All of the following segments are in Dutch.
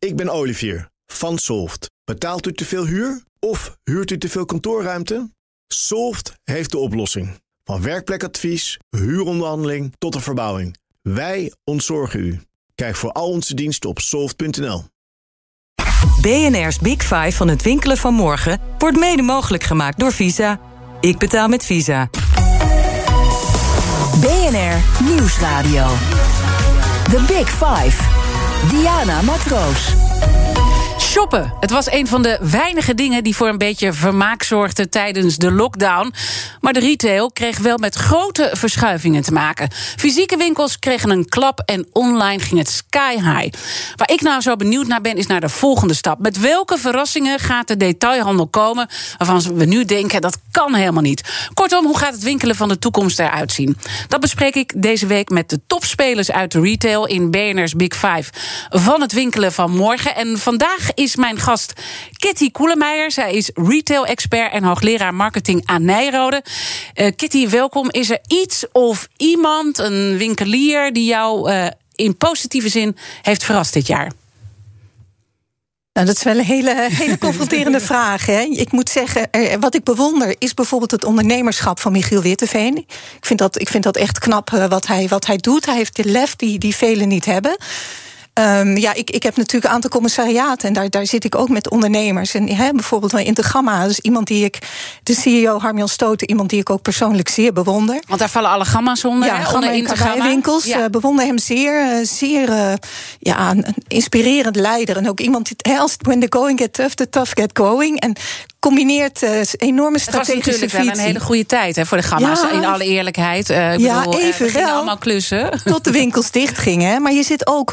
Ik ben Olivier van Solft. Betaalt u te veel huur of huurt u te veel kantoorruimte? Solft heeft de oplossing. Van werkplekadvies, huuronderhandeling tot de verbouwing. Wij ontzorgen u. Kijk voor al onze diensten op soft.nl. BNR's Big Five van het winkelen van morgen wordt mede mogelijk gemaakt door Visa. Ik betaal met Visa. BNR Nieuwsradio. The Big Five. Diana Matroos. Shoppen. Het was een van de weinige dingen die voor een beetje vermaak zorgden tijdens de lockdown. Maar de retail kreeg wel met grote verschuivingen te maken. Fysieke winkels kregen een klap en online ging het sky high. Waar ik nou zo benieuwd naar ben, is naar de volgende stap. Met welke verrassingen gaat de detailhandel komen waarvan we nu denken dat kan helemaal niet? Kortom, hoe gaat het winkelen van de toekomst eruit zien? Dat bespreek ik deze week met de topspelers uit de retail in BNR's Big Five van het winkelen van morgen. En vandaag is mijn gast Kitty Koelemeijer. Zij is retail-expert en hoogleraar marketing aan Nijrode. Uh, Kitty, welkom. Is er iets of iemand, een winkelier, die jou uh, in positieve zin heeft verrast dit jaar? Nou, dat is wel een hele, hele confronterende vraag. Hè. Ik moet zeggen, wat ik bewonder is bijvoorbeeld het ondernemerschap van Michiel Witteveen. Ik vind dat, ik vind dat echt knap uh, wat, hij, wat hij doet. Hij heeft de lef die, die velen niet hebben. Um, ja, ik, ik heb natuurlijk een aantal commissariaten en daar, daar zit ik ook met ondernemers. En hè, bijvoorbeeld in Integamma, dus iemand die ik, de CEO Harmiel Stoten, iemand die ik ook persoonlijk zeer bewonder. Want daar vallen alle gamma's onder, ja, hè, onder Integamma. winkels. Ja. Uh, bewonder hem zeer, uh, zeer uh, ja, een inspirerend leider. En ook iemand die, als when the going get tough, the tough get going. En combineert uh, enorme strategische Het was natuurlijk visie. wel een hele goede tijd hè, voor de gamma's, ja. in alle eerlijkheid. Uh, ik ja, bedoel, even uh, wel. allemaal klussen. Tot de winkels dicht gingen. Maar je zit ook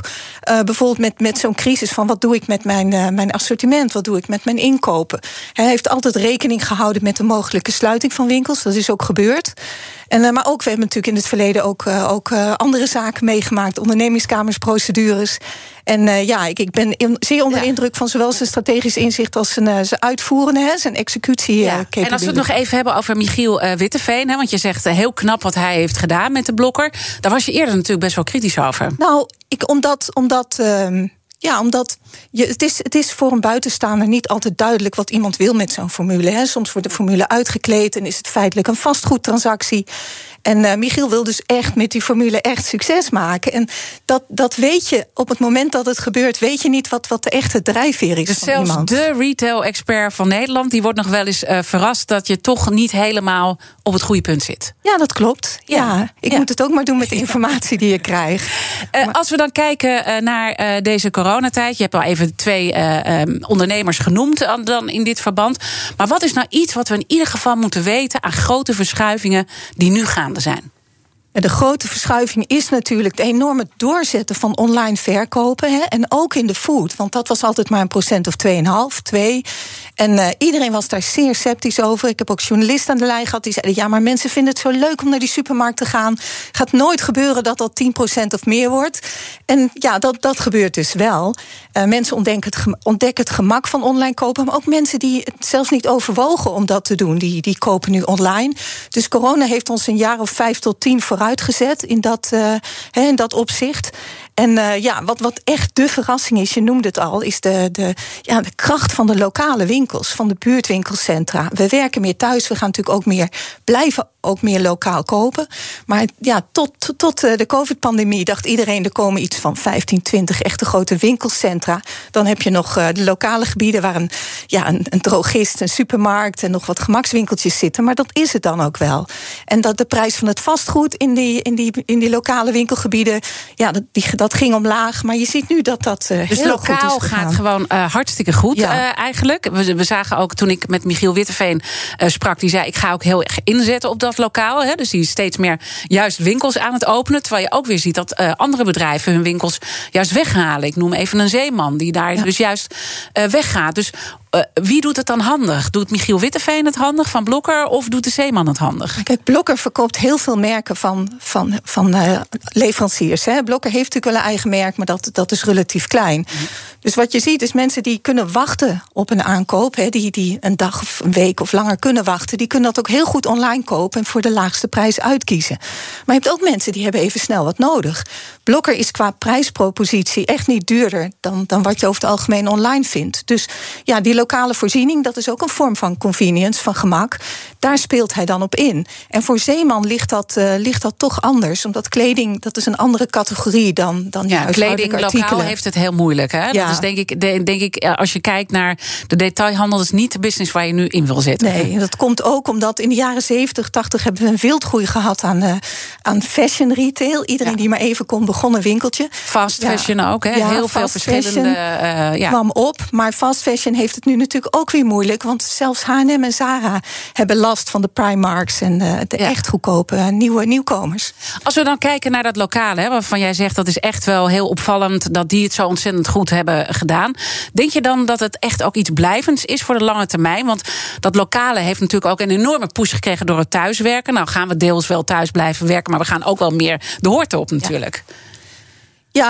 uh, bijvoorbeeld met, met zo'n crisis van... wat doe ik met mijn, mijn assortiment, wat doe ik met mijn inkopen. Hij heeft altijd rekening gehouden met de mogelijke sluiting van winkels. Dat is ook gebeurd. En, uh, maar ook, we hebben natuurlijk in het verleden ook, uh, ook uh, andere zaken meegemaakt. Ondernemingskamers, procedures. En ja, ik, ik ben in, zeer onder de ja. indruk van zowel zijn strategisch inzicht als zijn, zijn uitvoerende, hè, zijn executie. Ja. En als we het nog even hebben over Michiel Witteveen, hè, want je zegt heel knap wat hij heeft gedaan met de blokker. Daar was je eerder natuurlijk best wel kritisch over. Nou, ik, omdat. omdat um, ja, omdat je, het, is, het is voor een buitenstaander niet altijd duidelijk wat iemand wil met zo'n formule. Hè. Soms wordt de formule uitgekleed en is het feitelijk een vastgoedtransactie. En uh, Michiel wil dus echt met die formule echt succes maken. En dat, dat weet je op het moment dat het gebeurt, weet je niet wat, wat de echte drijfveer is. Dus van zelfs iemand. de retail-expert van Nederland, die wordt nog wel eens uh, verrast dat je toch niet helemaal op het goede punt zit. Ja, dat klopt. Ja, ja ik ja. moet het ook maar doen met de informatie die je krijgt. Uh, maar... Als we dan kijken naar deze coronatijd, je hebt al even twee um, ondernemers genoemd dan in dit verband. Maar wat is nou iets wat we in ieder geval moeten weten aan grote verschuivingen die nu gaande zijn? De grote verschuiving is natuurlijk het enorme doorzetten van online verkopen. Hè, en ook in de food. Want dat was altijd maar een procent of 2,5, 2. En uh, iedereen was daar zeer sceptisch over. Ik heb ook journalisten aan de lijn gehad die zeiden: ja, maar mensen vinden het zo leuk om naar die supermarkt te gaan. Gaat nooit gebeuren dat dat 10% of meer wordt. En ja, dat, dat gebeurt dus wel. Uh, mensen ontdekken het, het gemak van online kopen. Maar ook mensen die het zelfs niet overwogen om dat te doen, die, die kopen nu online. Dus corona heeft ons een jaar of vijf tot tien vooruitgezet in dat, uh, in dat opzicht. En uh, ja, wat, wat echt de verrassing is, je noemde het al, is de, de, ja, de kracht van de lokale winkels, van de buurtwinkelcentra. We werken meer thuis, we gaan natuurlijk ook meer blijven ook meer lokaal kopen. Maar ja, tot, tot de COVID-pandemie dacht iedereen er komen iets van 15, 20 echte grote winkelcentra. Dan heb je nog uh, de lokale gebieden waar een, ja, een, een drogist, een supermarkt en nog wat gemakswinkeltjes zitten. Maar dat is het dan ook wel. En dat de prijs van het vastgoed in die, in die, in die lokale winkelgebieden, ja, dat, die, ging omlaag. Maar je ziet nu dat dat. Uh, dus heel lokaal goed is gaat gewoon uh, hartstikke goed ja. uh, eigenlijk. We, we, zagen ook toen ik met Michiel Witteveen sprak, die zei: Ik ga ook heel erg inzetten op dat lokaal. Hè, dus die is steeds meer juist winkels aan het openen. Terwijl je ook weer ziet dat andere bedrijven hun winkels juist weghalen. Ik noem even een zeeman die daar ja. dus juist weggaat. Dus uh, wie doet het dan handig? Doet Michiel Witteveen het handig van Blokker of doet de Zeeman het handig? Kijk, Blokker verkoopt heel veel merken van, van, van uh, leveranciers. Hè. Blokker heeft natuurlijk wel een eigen merk, maar dat, dat is relatief klein. Mm. Dus wat je ziet is mensen die kunnen wachten op een aankoop, hè, die, die een dag of een week of langer kunnen wachten, die kunnen dat ook heel goed online kopen en voor de laagste prijs uitkiezen. Maar je hebt ook mensen die hebben even snel wat nodig. Blokker is qua prijspropositie echt niet duurder dan, dan wat je over het algemeen online vindt. Dus ja, die lokale voorziening, dat is ook een vorm van convenience, van gemak. Daar speelt hij dan op in. En voor Zeeman ligt dat, uh, ligt dat toch anders, omdat kleding, dat is een andere categorie dan, dan ja, kleding lokaal heeft het heel moeilijk. Hè? Ja. Dat is denk ik, denk ik, eh, als je kijkt naar de detailhandel, dat is niet de business waar je nu in wil zitten. Nee, dat komt ook omdat in de jaren 70, 80 hebben we een wildgroei gehad aan, uh, aan fashion retail. Iedereen die maar even kon begonnen winkeltje. Fast fashion ook, hè? heel veel verschillende. Uh, ja. kwam op, maar fast fashion heeft het nu natuurlijk ook weer moeilijk, want zelfs H&M en Zara hebben last van de Primarks en de echt goedkope nieuwe nieuwkomers. Als we dan kijken naar dat lokale, hè, waarvan jij zegt dat is echt wel heel opvallend dat die het zo ontzettend goed hebben gedaan. Denk je dan dat het echt ook iets blijvends is voor de lange termijn? Want dat lokale heeft natuurlijk ook een enorme push gekregen door het thuiswerken. Nou gaan we deels wel thuis blijven werken, maar we gaan ook wel meer de hoorte op natuurlijk. Ja,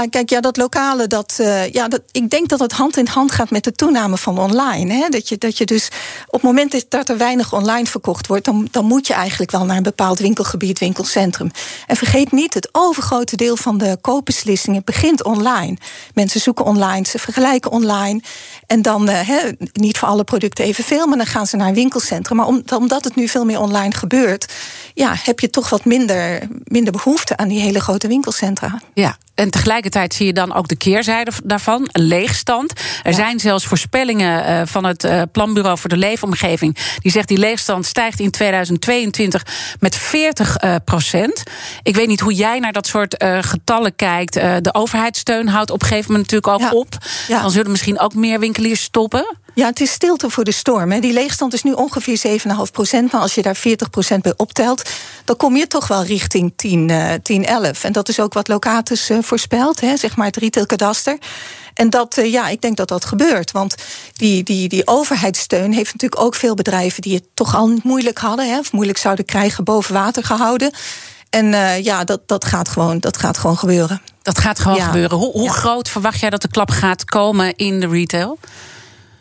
kijk, ja, dat lokale, dat, uh, ja, dat, ik denk dat het hand in hand gaat met de toename van online. Hè? Dat, je, dat je dus op het moment dat er weinig online verkocht wordt, dan, dan moet je eigenlijk wel naar een bepaald winkelgebied, winkelcentrum. En vergeet niet, het overgrote deel van de koopbeslissingen begint online. Mensen zoeken online, ze vergelijken online. En dan, uh, niet voor alle producten evenveel, maar dan gaan ze naar een winkelcentrum. Maar om, omdat het nu veel meer online gebeurt, ja, heb je toch wat minder, minder behoefte aan die hele grote winkelcentra. Ja, en tegelijkertijd zie je dan ook de keerzijde daarvan, een leegstand. Er zijn zelfs voorspellingen eh, van het eh, Planbureau voor de Leefomgeving. Die zegt die leegstand stijgt in 2022 met 40 uh, procent. Ik weet niet hoe jij naar dat soort getallen kijkt. de overheidssteun houdt op een gegeven moment natuurlijk ook op. Dan zullen misschien ook meer winkeliers stoppen. Ja, het is stilte voor de storm. Hè. Die leegstand is nu ongeveer 7,5 procent. Maar als je daar 40 procent bij optelt, dan kom je toch wel richting 10, uh, 10 11. En dat is ook wat Locatus voorspelt, hè, zeg maar het retailkadaster. En dat, uh, ja, ik denk dat dat gebeurt. Want die, die, die overheidssteun heeft natuurlijk ook veel bedrijven die het toch al moeilijk hadden, hè, of moeilijk zouden krijgen, boven water gehouden. En uh, ja, dat, dat, gaat gewoon, dat gaat gewoon gebeuren. Dat gaat gewoon ja. gebeuren. Hoe, hoe ja. groot verwacht jij dat de klap gaat komen in de retail?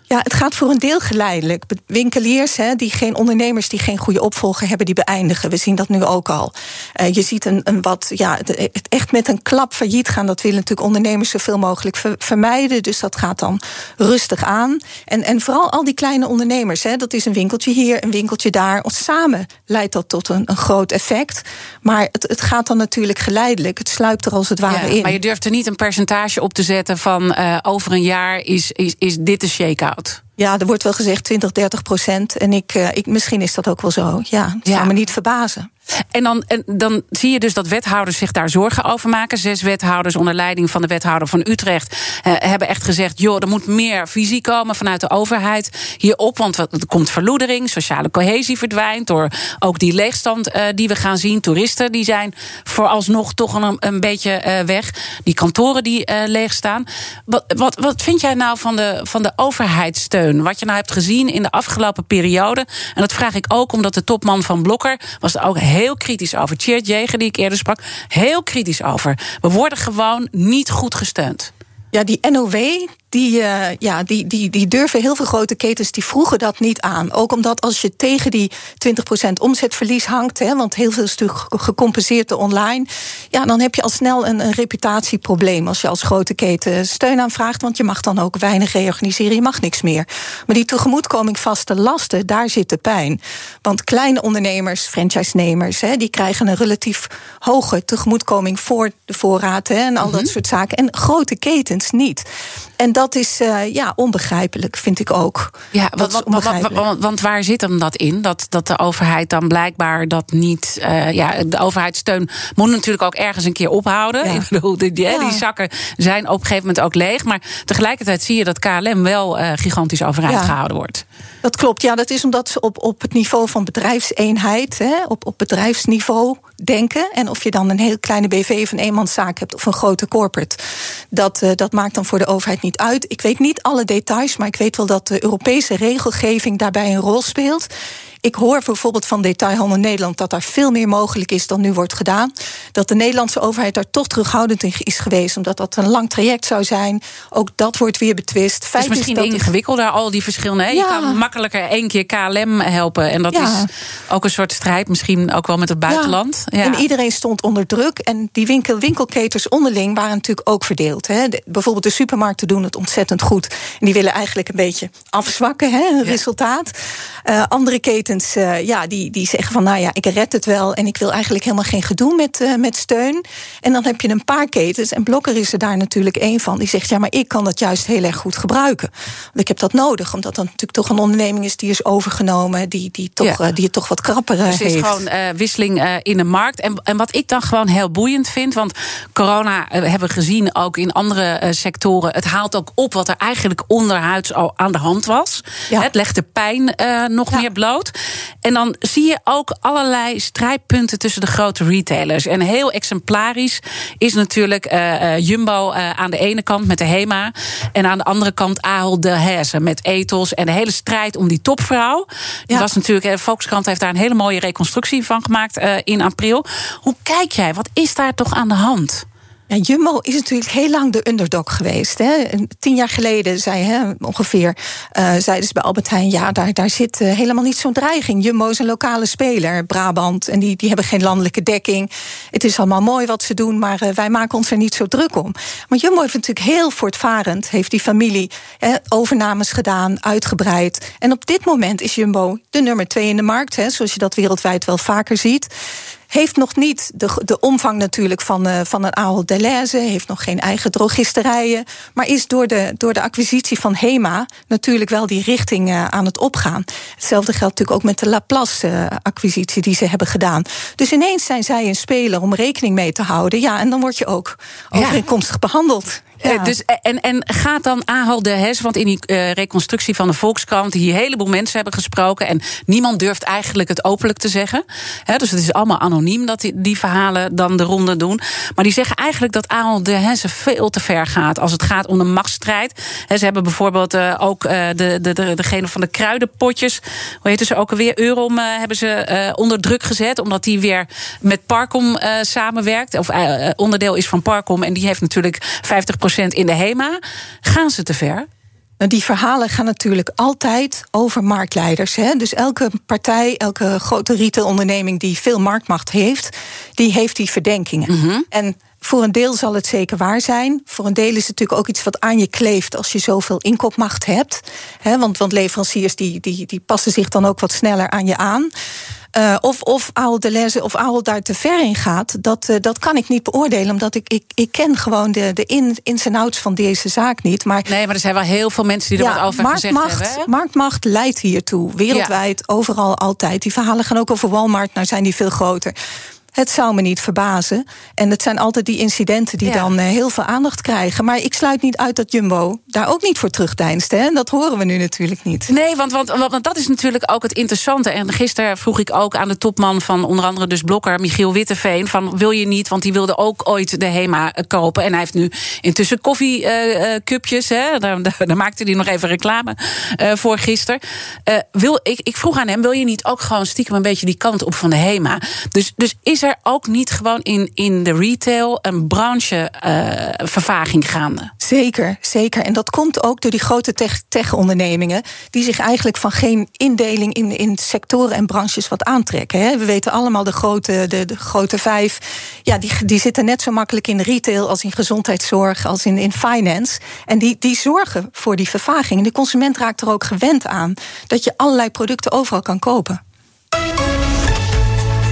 Ja, het gaat voor een deel geleidelijk. Winkeliers, hè, die geen ondernemers die geen goede opvolger hebben, die beëindigen. We zien dat nu ook al. Uh, je ziet een, een wat, ja, het echt met een klap failliet gaan. Dat willen natuurlijk ondernemers zoveel mogelijk ver, vermijden. Dus dat gaat dan rustig aan. En, en vooral al die kleine ondernemers, hè, dat is een winkeltje hier, een winkeltje daar. Samen leidt dat tot een, een groot effect. Maar het, het gaat dan natuurlijk geleidelijk. Het sluipt er als het ware ja, in. Maar je durft er niet een percentage op te zetten van uh, over een jaar is, is, is dit de shake-out fout. Ja, er wordt wel gezegd 20, 30 procent. En ik, uh, ik, misschien is dat ook wel zo. Ja, het ja. zou me niet verbazen. En dan, en dan zie je dus dat wethouders zich daar zorgen over maken. Zes wethouders onder leiding van de wethouder van Utrecht eh, hebben echt gezegd: joh, er moet meer visie komen vanuit de overheid hierop. Want er komt verloedering, sociale cohesie verdwijnt door ook die leegstand uh, die we gaan zien. Toeristen die zijn vooralsnog toch een, een beetje uh, weg. Die kantoren die uh, leeg staan. Wat, wat, wat vind jij nou van de, van de overheidssteun? Wat je nou hebt gezien in de afgelopen periode. En dat vraag ik ook omdat de topman van Blokker was er ook heel kritisch over. Tjeerd die ik eerder sprak, heel kritisch over. We worden gewoon niet goed gesteund. Ja, die NOW, die, uh, ja, die, die, die durven heel veel grote ketens, die vroegen dat niet aan. Ook omdat als je tegen die 20% omzetverlies hangt, hè, want heel veel is natuurlijk gecompenseerd online, ja, dan heb je al snel een, een reputatieprobleem als je als grote keten steun aanvraagt, want je mag dan ook weinig reorganiseren, je mag niks meer. Maar die tegemoetkoming vaste lasten, daar zit de pijn. Want kleine ondernemers, franchise-nemers, hè, die krijgen een relatief hoge tegemoetkoming voor de voorraad hè, en al mm -hmm. dat soort zaken. En grote ketens niet. En dat is uh, ja, onbegrijpelijk, vind ik ook. Ja, wat, wat, wat, want, waar zit hem dat in? Dat, dat de overheid dan blijkbaar dat niet. Uh, ja, de overheidssteun moet natuurlijk ook ergens een keer ophouden. Ja. Ik bedoel, die, die, ja. die, zakken zijn op een gegeven moment ook leeg. Maar tegelijkertijd zie je dat KLM wel uh, gigantisch overeind gehouden wordt. Dat klopt, ja, dat is omdat ze op, op het niveau van bedrijfseenheid, hè, op, op bedrijfsniveau, denken. En of je dan een heel kleine BV of een eenmanszaak hebt of een grote corporate, dat, uh, dat maakt dan voor de overheid niet uit. Ik weet niet alle details, maar ik weet wel dat de Europese regelgeving daarbij een rol speelt. Ik hoor bijvoorbeeld van Detailhandel Nederland dat daar veel meer mogelijk is dan nu wordt gedaan. Dat de Nederlandse overheid daar toch terughoudend in is geweest, omdat dat een lang traject zou zijn. Ook dat wordt weer betwist. Feit is misschien is ingewikkelder, al die verschillen. Ja. Je kan makkelijker één keer KLM helpen. En dat is ook een soort strijd, misschien ook wel met het buitenland. Ja. En iedereen stond onder druk. En die winkel, winkelketens onderling waren natuurlijk ook verdeeld. Hè. bijvoorbeeld de supermarkten doen het ontzettend goed. En die willen eigenlijk een beetje afzwakken, hè, het resultaat. Uh, andere ketens uh, ja, die, die zeggen van nou ja, ik red het wel en ik wil eigenlijk helemaal geen gedoe met, uh, met steun. En dan heb je een paar ketens en Blokker is er daar natuurlijk één van. Die zegt ja, maar ik kan dat juist heel erg goed gebruiken. Want ik heb dat nodig, omdat dat natuurlijk toch een onderneming is die is overgenomen, die, die, toch, ja. die het toch wat krapper dus heeft. Het is gewoon wisseling in de markt. En, en wat ik dan gewoon heel boeiend vind, want corona hebben we gezien ook in andere sectoren. Het haalt ook op wat er eigenlijk onderhuids al aan de hand was. Ja. Het legt de pijn nog ja. meer bloot. En dan zie je ook allerlei strijdpunten tussen de grote retailers. En heel exemplarisch is natuurlijk Jumbo aan de ene kant met de HEMA. En aan de andere kant Ahold Delhaize met Ethos. En de hele strijd om die topvrouw. Die ja. was natuurlijk, de Volkskrant heeft daar een hele mooie reconstructie van gemaakt in april. Hoe kijk jij? Wat is daar toch aan de hand? Jumbo is natuurlijk heel lang de underdog geweest. Hè. Tien jaar geleden zei hè, ongeveer, uh, zeiden ze bij Albert Heijn... ja, daar, daar zit uh, helemaal niet zo'n dreiging. Jumbo is een lokale speler, Brabant, en die, die hebben geen landelijke dekking. Het is allemaal mooi wat ze doen, maar uh, wij maken ons er niet zo druk om. Maar Jumbo heeft natuurlijk heel voortvarend... heeft die familie hè, overnames gedaan, uitgebreid. En op dit moment is Jumbo de nummer twee in de markt... Hè, zoals je dat wereldwijd wel vaker ziet heeft nog niet de, de omvang natuurlijk van, uh, van een Ahold Delhaize... heeft nog geen eigen drogisterijen... maar is door de, door de acquisitie van HEMA natuurlijk wel die richting uh, aan het opgaan. Hetzelfde geldt natuurlijk ook met de Laplace-acquisitie die ze hebben gedaan. Dus ineens zijn zij een speler om rekening mee te houden. Ja, en dan word je ook overeenkomstig ja. behandeld. Ja. dus, en, en gaat dan Ahold de Hes, want in die uh, reconstructie van de Volkskrant... die een heleboel mensen hebben gesproken... en niemand durft eigenlijk het openlijk te zeggen. Dus het is allemaal anoniem dat die, die, verhalen dan de ronde doen. Maar die zeggen eigenlijk dat Ahold de Hes veel te ver gaat... als het gaat om de machtsstrijd. Ze hebben bijvoorbeeld ook de, de, de, degene van de kruidenpotjes... hoe heet ze ook alweer, Eurom hebben ze onder druk gezet... omdat die weer met Parcom samenwerkt... of onderdeel is van Parcom... en die heeft natuurlijk 50 in de HEMA. Gaan ze te ver? Nou, die verhalen gaan natuurlijk altijd over marktleiders. Hè? Dus elke partij, elke grote retailonderneming die veel marktmacht heeft, die heeft die verdenkingen. Mm -hmm. En voor een deel zal het zeker waar zijn. Voor een deel is het natuurlijk ook iets wat aan je kleeft als je zoveel inkoopmacht hebt. Hè? Want, want leveranciers die, die, die passen zich dan ook wat sneller aan je aan. Uh, of, of Ahold Delhaize of Ahold daar te ver in gaat, dat, uh, dat kan ik niet beoordelen. Omdat ik, ik, ik ken gewoon de, de in, ins en outs van deze zaak niet. Maar, nee, maar er zijn wel heel veel mensen die er ja, wat over marktmacht, gezegd hebben. Marktmacht leidt hiertoe. Wereldwijd, ja. overal, altijd. Die verhalen gaan ook over Walmart, nou zijn die veel groter. Het zou me niet verbazen. En het zijn altijd die incidenten die ja. dan uh, heel veel aandacht krijgen. Maar ik sluit niet uit dat Jumbo daar ook niet voor terugdeinst. Hè? Dat horen we nu natuurlijk niet. Nee, want, want, want, dat is natuurlijk ook het interessante. En gisteren vroeg ik ook aan de topman van onder andere dus Blokker, Michiel Witteveen, van wil je niet, want die wilde ook ooit de HEMA kopen. En hij heeft nu intussen koffiecupjes. Uh, uh, daar, daar, maakte hij nog even reclame uh, voor gisteren. wil, ik, ik vroeg aan hem, wil je niet ook gewoon stiekem een beetje die kant op van de HEMA? Dus, dus is er er ook niet gewoon in, in de retail een branchevervaging uh, gaande? Zeker, zeker. En dat komt ook door die grote tech-ondernemingen... Tech die zich eigenlijk van geen indeling in, in sectoren en branches wat aantrekken. Hè. We weten allemaal de grote, de, de grote vijf... Ja, die, die zitten net zo makkelijk in retail als in gezondheidszorg... als in, in finance. En die, die zorgen voor die vervaging. En de consument raakt er ook gewend aan... dat je allerlei producten overal kan kopen.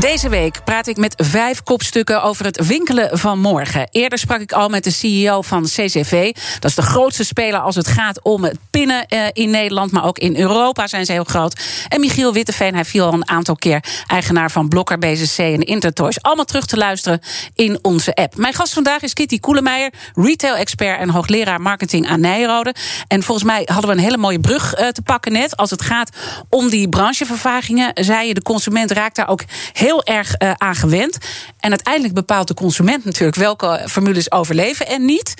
Deze week praat ik met vijf kopstukken over het winkelen van morgen. Eerder sprak ik al met de CEO van CCV. Dat is de grootste speler als het gaat om het pinnen eh, in Nederland. Maar ook in Europa zijn ze heel groot. En Michiel Witteveen, hij viel al een aantal keer eigenaar van Blokker, BZC en Intertoys. Allemaal terug te luisteren in onze app. Mijn gast vandaag is Kitty Koelemeijer, retail-expert en hoogleraar marketing aan Nijrode. En volgens mij hadden we een hele mooie brug eh, te pakken net. Als het gaat om die branchevervagingen, zei je, de consument raakt daar ook heel erg uh, aan gewend. En uiteindelijk bepaalt de consument natuurlijk welke formules overleven en niet.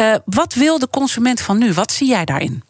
Uh, wat wil de consument van nu? Wat zie jij daarin?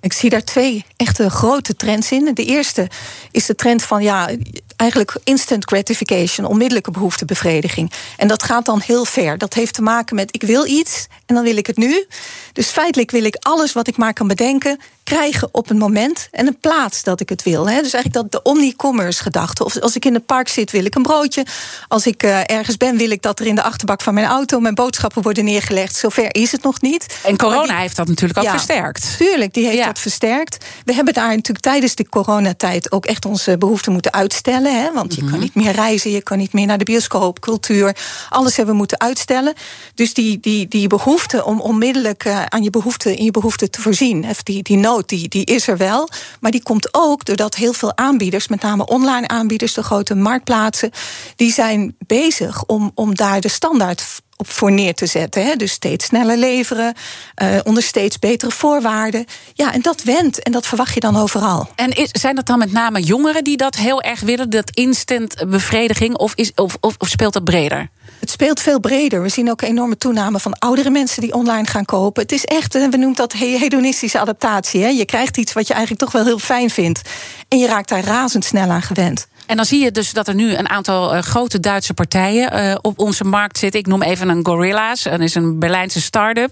Ik zie daar twee echte grote trends in. De eerste is de trend van ja, eigenlijk instant gratification, onmiddellijke behoeftebevrediging. En dat gaat dan heel ver. Dat heeft te maken met ik wil iets en dan wil ik het nu. Dus feitelijk wil ik alles wat ik maar kan bedenken krijgen op een moment en een plaats dat ik het wil. Dus eigenlijk dat de omni-commerce gedachte. Of als ik in het park zit, wil ik een broodje. Als ik uh, ergens ben, wil ik dat er in de achterbak van mijn auto mijn boodschappen worden neergelegd. Zover is het nog niet. En corona die, heeft dat natuurlijk ook ja, versterkt. Tuurlijk, die heeft ja. dat versterkt. We hebben daar natuurlijk tijdens de coronatijd ook echt onze behoeften moeten uitstellen. Hè? Want je mm -hmm. kan niet meer reizen, je kan niet meer naar de bioscoop, cultuur. Alles hebben we moeten uitstellen. Dus die, die, die behoefte om onmiddellijk uh, aan je behoefte, in je behoefte te voorzien, of die, die nood die, die is er wel. Maar die komt ook doordat heel veel aanbieders, met name online aanbieders, de grote marktplaatsen, die zijn bezig om, om daar de standaard op voor neer te zetten. Hè? Dus steeds sneller leveren, uh, onder steeds betere voorwaarden. Ja, en dat wendt en dat verwacht je dan overal. En is, zijn dat dan met name jongeren die dat heel erg willen, dat instant bevrediging, of, is, of, of speelt dat breder? Het speelt veel breder. We zien ook een enorme toename van oudere mensen die online gaan kopen. Het is echt, we noemen dat hedonistische adaptatie. Hè? Je krijgt iets wat je eigenlijk toch wel heel fijn vindt. En je raakt daar razendsnel aan gewend. En dan zie je dus dat er nu een aantal uh, grote Duitse partijen uh, op onze markt zitten. Ik noem even een Gorilla's. Dat is een Berlijnse start-up.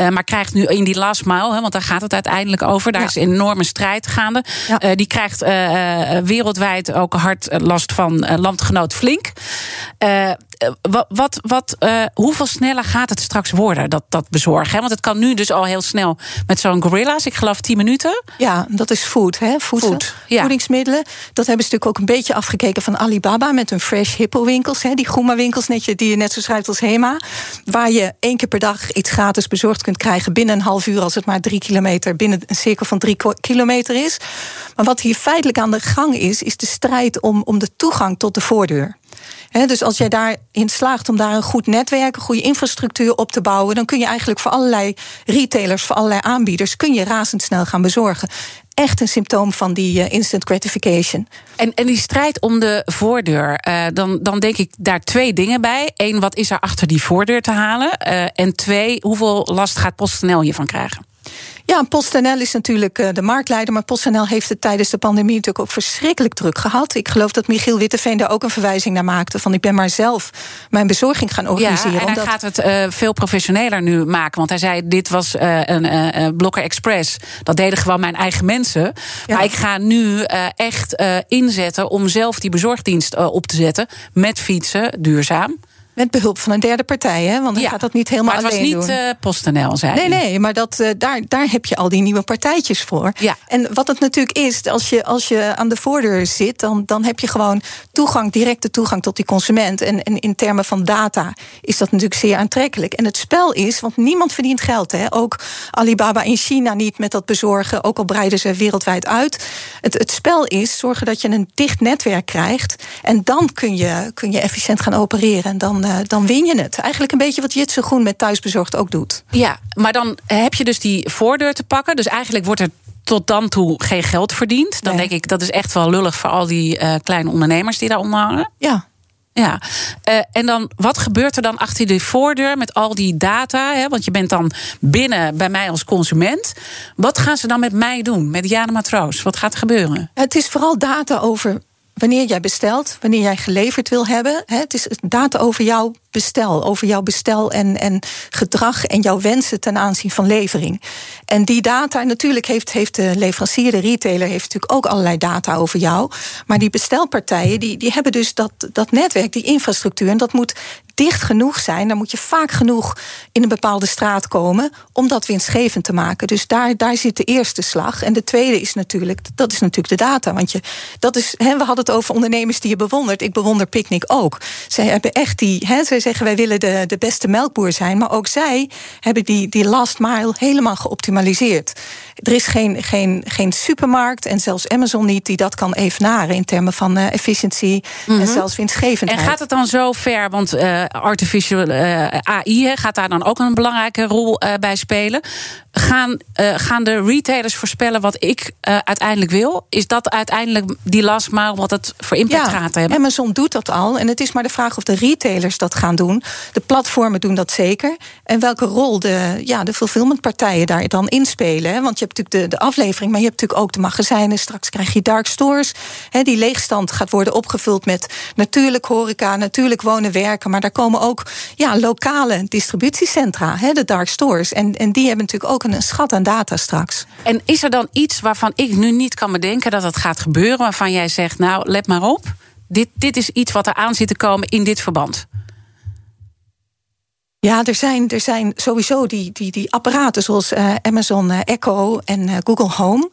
Uh, maar krijgt nu in die last mile, hè, want daar gaat het uiteindelijk over. Daar ja. is een enorme strijd gaande. Ja. die krijgt wereldwijd ook hard last van landgenoot Flink. Wat, wat, wat, hoeveel sneller gaat het straks worden, dat, dat bezorgen? Hè? Want het kan nu dus al heel snel met zo'n Gorilla's. Ik geloof 10 minuten. Ja, dat is food, hè? Voedsel, food, ja. Voedingsmiddelen. Dat hebben ze natuurlijk ook een beetje afgekeken van Alibaba met hun fresh hippo winkels. Hè, die Goema winkels net, die je net zo schrijft als Hema. Waar je één keer per dag iets gratis bezorgd kunt krijgen binnen een half uur als het maar drie kilometer, binnen een cirkel van drie kilometer is. Maar wat hier feitelijk aan de gang is, is de strijd om, om de toegang tot de voordeur. Dus als jij daarin slaagt om daar een goed netwerk, een goede infrastructuur op te bouwen, dan kun je eigenlijk voor allerlei retailers, voor allerlei aanbieders, kun je razendsnel gaan bezorgen echt een symptoom van die uh, instant gratification. En, en die strijd om de voordeur, uh, dan, dan denk ik daar twee dingen bij. Eén, wat is er achter die voordeur te halen? Uh, en twee, hoeveel last gaat PostNL hiervan krijgen? Ja, PostNL is natuurlijk uh, de marktleider, maar PostNL heeft het tijdens de pandemie natuurlijk ook verschrikkelijk druk gehad. Ik geloof dat Michiel Witteveen daar ook een verwijzing naar maakte van ik ben maar zelf mijn bezorging gaan organiseren. Ja, en hij omdat... gaat het uh, veel professioneler nu maken, want hij zei dit was uh, een Blokker Express. Dat deden gewoon mijn eigen mensen. Ja. Maar ik ga nu echt inzetten om zelf die bezorgdienst op te zetten met fietsen, duurzaam. Met behulp van een derde partij, hè? want hij ja, gaat dat niet helemaal alleen doen. Maar het was niet uh, PostNL, zei Nee, nee, maar dat, uh, daar, daar heb je al die nieuwe partijtjes voor. Ja. En wat het natuurlijk is, als je, als je aan de voordeur zit... Dan, dan heb je gewoon toegang, directe toegang tot die consument. En, en in termen van data is dat natuurlijk zeer aantrekkelijk. En het spel is, want niemand verdient geld. Hè? Ook Alibaba in China niet met dat bezorgen. Ook al breiden ze wereldwijd uit. Het, het spel is zorgen dat je een dicht netwerk krijgt. En dan kun je, kun je efficiënt gaan opereren. En dan uh, dan win je het. Eigenlijk een beetje wat Jitse Groen met Thuisbezorgd ook doet. Ja, maar dan heb je dus die voordeur te pakken. Dus eigenlijk wordt er tot dan toe geen geld verdiend. Dan nee. denk ik, dat is echt wel lullig voor al die uh, kleine ondernemers die daar onder hangen. Ja. Ja, uh, en dan wat gebeurt er dan achter die voordeur met al die data? Hè? Want je bent dan binnen bij mij als consument. Wat gaan ze dan met mij doen, met Jana Matroos? Wat gaat er gebeuren? Het is vooral data over wanneer jij bestelt, wanneer jij geleverd wil hebben. Hè, het is data over jouw bestel, over jouw bestel en, en gedrag en jouw wensen ten aanzien van levering. En die data, natuurlijk heeft, heeft de leverancier, de retailer, heeft natuurlijk ook allerlei data over jou. Maar die bestelpartijen, die, die hebben dus dat, dat netwerk, die infrastructuur. En dat moet dicht genoeg zijn. Dan moet je vaak genoeg in een bepaalde straat komen om dat winstgevend te maken. Dus daar, daar zit de eerste slag. En de tweede is natuurlijk, dat is natuurlijk de data. Want je, dat is, hè, we hadden het over ondernemers die je bewondert. Ik bewonder Picnic ook. Zij hebben echt die, hè, zij zeggen wij willen de, de beste melkboer zijn. Maar ook zij hebben die, die last mile helemaal geoptimaliseerd. Er is geen, geen, geen supermarkt en zelfs Amazon niet die dat kan evenaren in termen van uh, efficiëntie en Mhm. zelfs winstgevendheid. En gaat het dan zo ver, want eh, artificial eh, AI gaat daar dan ook een belangrijke rol eh, bij spelen. Gaan, eh, gaan de retailers voorspellen wat ik eh, uiteindelijk wil? Is dat uiteindelijk die last mile wat het voor impact gaat hebben? Amazon doet dat al. En het is maar de vraag of de retailers dat gaan doen. De platformen doen dat zeker. En welke rol de, ja, de fulfillmentpartijen daar dan inspelen. Hè? Want je hebt natuurlijk de, de aflevering, maar je hebt natuurlijk ook de magazijnen. Straks krijg je dark stores. Die leegstand gaat worden opgevuld met natuurlijk horeca, natuurlijk wonen, werken. Maar daar komen ook ja, lokale distributiecentra, hè, de dark stores. En, en die hebben natuurlijk ook een, schat aan data straks. En is er dan iets waarvan ik nu niet kan bedenken dat het gaat gebeuren, waarvan jij zegt, nou, let maar op. Dit, dit is iets wat er aan zit te komen in dit verband. Ja, er zijn, er zijn sowieso die, die, die apparaten zoals eh, Amazon eh, Echo en eh, Google Home.